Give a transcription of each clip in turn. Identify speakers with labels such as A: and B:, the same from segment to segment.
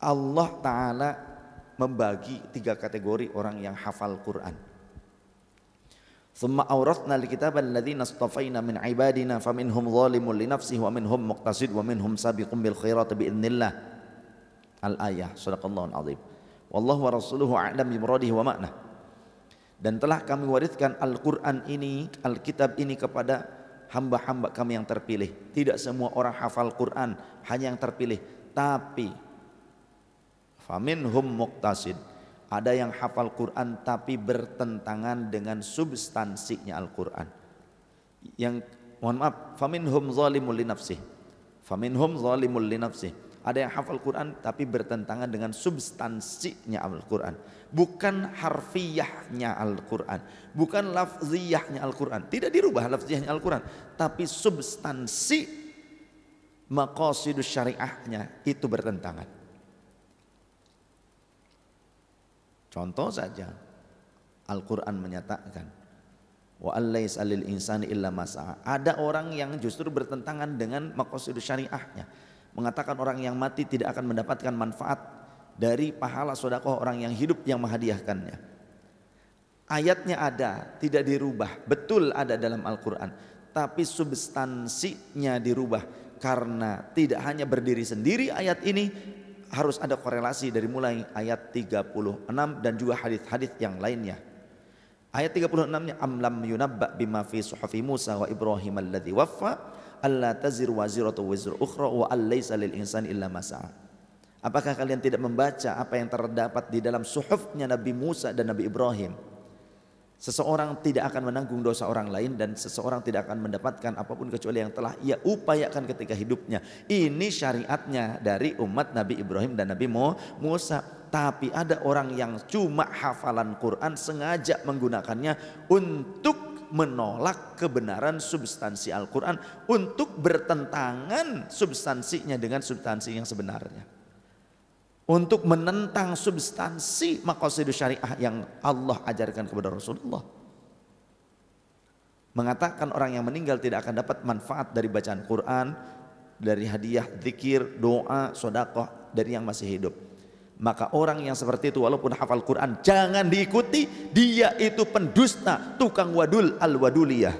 A: Allah Ta'ala membagi tiga kategori orang yang hafal Quran. Thumma awrathna al-kitaba alladhina astafaina min ibadina faminhum zalimun li nafsihi wa minhum muqtasid wa minhum sabiqun bil khairat biidznillah. Al-ayah sadaqallahu azim. Wallahu wa rasuluhu a'lam bi muradihi wa ma'na. Dan telah kami wariskan Al-Qur'an ini, Alkitab ini kepada hamba-hamba kami yang terpilih. Tidak semua orang hafal Quran, hanya yang terpilih. Tapi faminhum muqtasid ada yang hafal Quran tapi bertentangan dengan substansinya Al-Quran. Yang mohon maaf, faminhum zalimul li. Faminhum zalimul li nafsih. Ada yang hafal Quran tapi bertentangan dengan substansinya Al-Quran. Bukan harfiyahnya Al-Quran. Bukan lafziyahnya Al-Quran. Tidak dirubah lafziyahnya Al-Quran. Tapi substansi maqasidus syariahnya itu bertentangan. Contoh saja Al-Quran menyatakan wa allais alil insani illa masa'a. Ada orang yang justru bertentangan dengan maqasid syariahnya. Mengatakan orang yang mati tidak akan mendapatkan manfaat dari pahala sodakoh orang yang hidup yang menghadiahkannya. Ayatnya ada, tidak dirubah. Betul ada dalam Al-Quran. Tapi substansinya dirubah. Karena tidak hanya berdiri sendiri ayat ini, harus ada korelasi dari mulai ayat 36 dan juga hadis-hadis yang lainnya. Ayat 36-nya amlam yunabba bima fi suhufi Musa wa Ibrahim alladhi waffa alla tazir waziratu wizru ukhra wa allaysa lil insani illa ma Apakah kalian tidak membaca apa yang terdapat di dalam suhufnya Nabi Musa dan Nabi Ibrahim? Seseorang tidak akan menanggung dosa orang lain dan seseorang tidak akan mendapatkan apa pun kecuali yang telah ia upayakan ketika hidupnya. Ini syariatnya dari umat Nabi Ibrahim dan Nabi Musa. Tapi ada orang yang cuma hafalan Quran sengaja menggunakannya untuk menolak kebenaran substansi Al-Quran untuk bertentangan substansinya dengan substansi yang sebenarnya untuk menentang substansi maqasidus syariah yang Allah ajarkan kepada Rasulullah. Mengatakan orang yang meninggal tidak akan dapat manfaat dari bacaan Quran, dari hadiah, zikir, doa, sodakoh dari yang masih hidup. Maka orang yang seperti itu walaupun hafal Quran jangan diikuti, dia itu pendusta, tukang wadul al-waduliyah.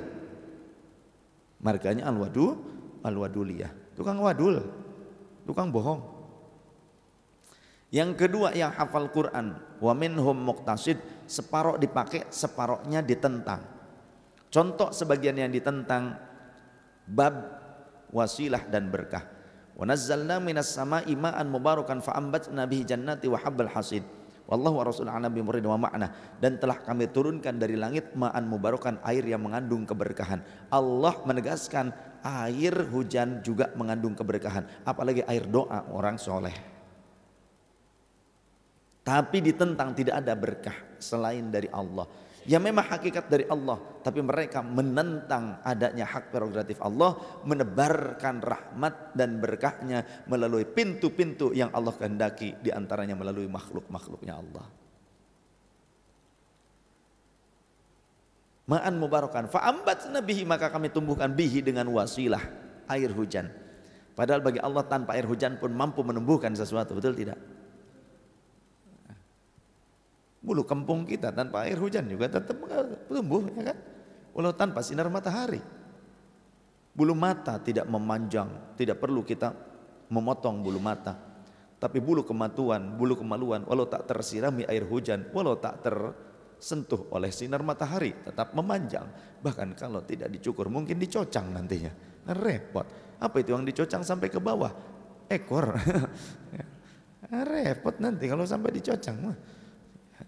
A: Marganya al-wadu al-waduliyah. Tukang wadul, tukang bohong. Yang kedua yang hafal Quran, wa minhum muqtasid, separoh dipakai, separohnya ditentang. Contoh sebagian yang ditentang bab wasilah dan berkah. Wa nazzalna minas sama'i ma'an mubarakan fa ambatna bihi jannati wa habbal hasid. Wallahu wa rasul nabi murid wa ma'na dan telah kami turunkan dari langit ma'an mubarakan air yang mengandung keberkahan. Allah menegaskan air hujan juga mengandung keberkahan, apalagi air doa orang soleh. Tapi ditentang tidak ada berkah selain dari Allah. Ya memang hakikat dari Allah, tapi mereka menentang adanya hak prerogatif Allah, menebarkan rahmat dan berkahnya melalui pintu-pintu yang Allah kehendaki di antaranya melalui makhluk-makhluknya Allah. Ma'an mubarakan. Fa'ambat nabihi maka kami tumbuhkan bihi dengan wasilah air hujan. Padahal bagi Allah tanpa air hujan pun mampu menumbuhkan sesuatu, betul tidak? Bulu kempung kita tanpa air hujan juga tetap tumbuh ya kan? Walau tanpa sinar matahari. Bulu mata tidak memanjang, tidak perlu kita memotong bulu mata. Tapi bulu kematuan, bulu kemaluan, walau tak tersirami air hujan, walau tak tersentuh oleh sinar matahari, tetap memanjang. Bahkan kalau tidak dicukur, mungkin dicocang nantinya. Repot. Apa itu yang dicocang sampai ke bawah? Ekor. Repot nanti kalau sampai dicocang.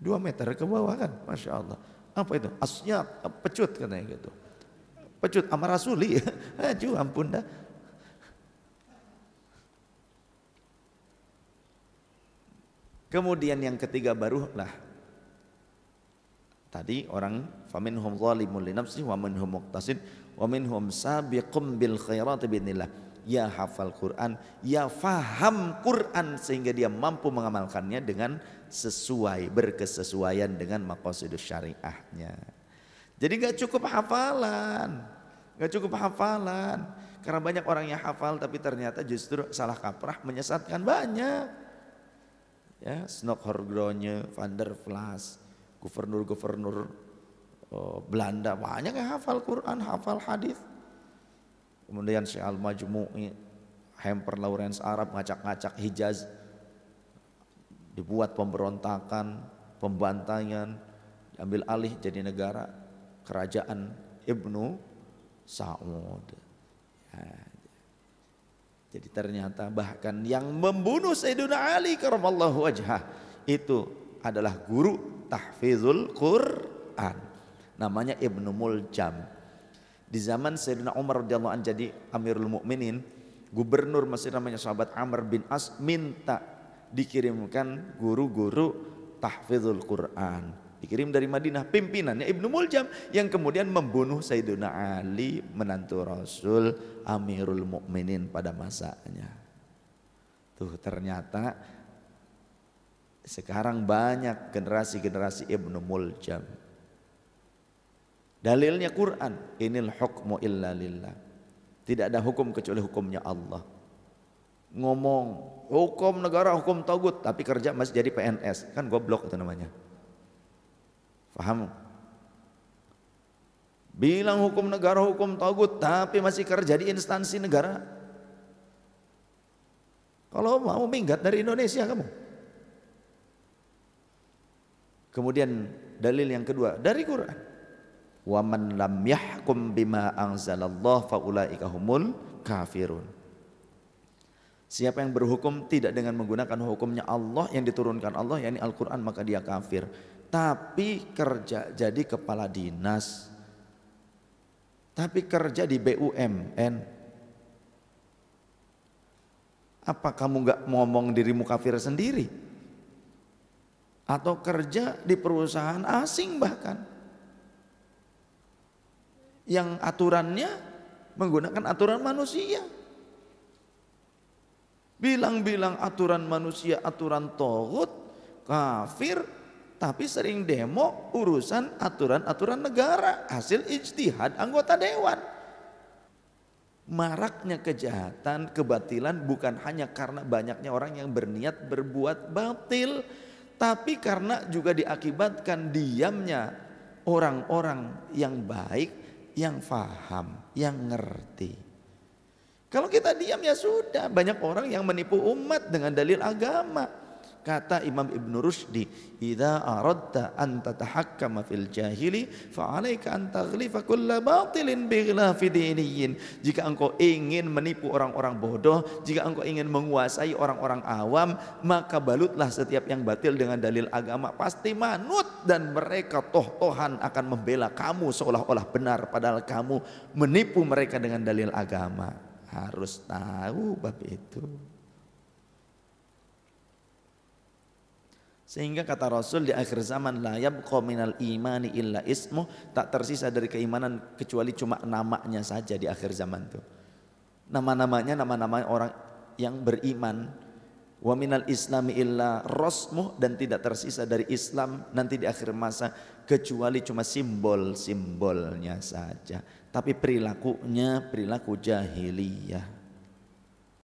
A: Dua meter ke bawah kan, Masya Allah. Apa itu? Asnya pecut katanya gitu. Pecut sama rasuli. Aduh ampun dah. Kemudian yang ketiga barulah tadi orang faminhum zalimun li nafsihi wa minhum muqtasid wa minhum sabiqum bil khairati biidznillah ya hafal Quran, ya faham Quran sehingga dia mampu mengamalkannya dengan sesuai, berkesesuaian dengan maqasidus syariahnya. Jadi gak cukup hafalan, gak cukup hafalan. Karena banyak orang yang hafal tapi ternyata justru salah kaprah menyesatkan banyak. ya Snokhorgronje, Van der Vlas, gubernur-gubernur oh, Belanda banyak yang hafal Quran, hafal hadis. Kemudian Syekh Al-Majmu'i, Hemper Lawrence Arab ngacak-ngacak Hijaz dibuat pemberontakan, pembantaian, diambil alih jadi negara kerajaan Ibnu Saud. Ya, jadi ternyata bahkan yang membunuh Sayyidina Ali karamallahu wajhah itu adalah guru tahfizul Quran. Namanya Ibnu Muljam. Di zaman Sayyidina Umar radhiyallahu anhu jadi Amirul Mukminin, gubernur Mesir namanya sahabat Amr bin As minta dikirimkan guru-guru tahfizul Quran. Dikirim dari Madinah pimpinannya Ibnu Muljam yang kemudian membunuh Sayyidina Ali menantu Rasul Amirul Mukminin pada masanya. Tuh ternyata sekarang banyak generasi-generasi Ibnu Muljam. Dalilnya Quran, inil hukmu illa lillah. Tidak ada hukum kecuali hukumnya Allah. Ngomong hukum negara hukum togut tapi kerja masih jadi PNS, kan goblok itu namanya. Paham? Bilang hukum negara hukum togut tapi masih kerja di instansi negara. Kalau mau minggat dari Indonesia kamu. Kemudian dalil yang kedua dari Quran. Wa man lam yahkum bima anzalallah faulaika humul kafirun. Siapa yang berhukum tidak dengan menggunakan hukumnya Allah yang diturunkan Allah yakni Al-Qur'an maka dia kafir tapi kerja jadi kepala dinas, tapi kerja di BUMN. Apa kamu nggak ngomong dirimu kafir sendiri? Atau kerja di perusahaan asing bahkan. Yang aturannya menggunakan aturan manusia. Bilang-bilang aturan manusia, aturan tohut, kafir, tapi sering demo urusan aturan-aturan negara hasil ijtihad anggota dewan maraknya kejahatan kebatilan bukan hanya karena banyaknya orang yang berniat berbuat batil tapi karena juga diakibatkan diamnya orang-orang yang baik yang faham yang ngerti. Kalau kita diam ya sudah. Banyak orang yang menipu umat dengan dalil agama Kata Imam Ibn Rushdi, "Idza aradta an tatahakkama fil jahili fa 'alaika an taghlifa kulla batilin bi diniyin." Jika engkau ingin menipu orang-orang bodoh, jika engkau ingin menguasai orang-orang awam, maka balutlah setiap yang batil dengan dalil agama, pasti manut dan mereka toh-tohan akan membela kamu seolah-olah benar padahal kamu menipu mereka dengan dalil agama. Harus tahu bab itu. Sehingga kata Rasul di akhir zaman la yabqa minal imani illa ismu tak tersisa dari keimanan kecuali cuma namanya saja di akhir zaman itu. Nama-namanya nama-nama orang yang beriman. Wa minal islami illa rosmuh dan tidak tersisa dari Islam nanti di akhir masa kecuali cuma simbol-simbolnya saja. Tapi perilakunya perilaku jahiliyah.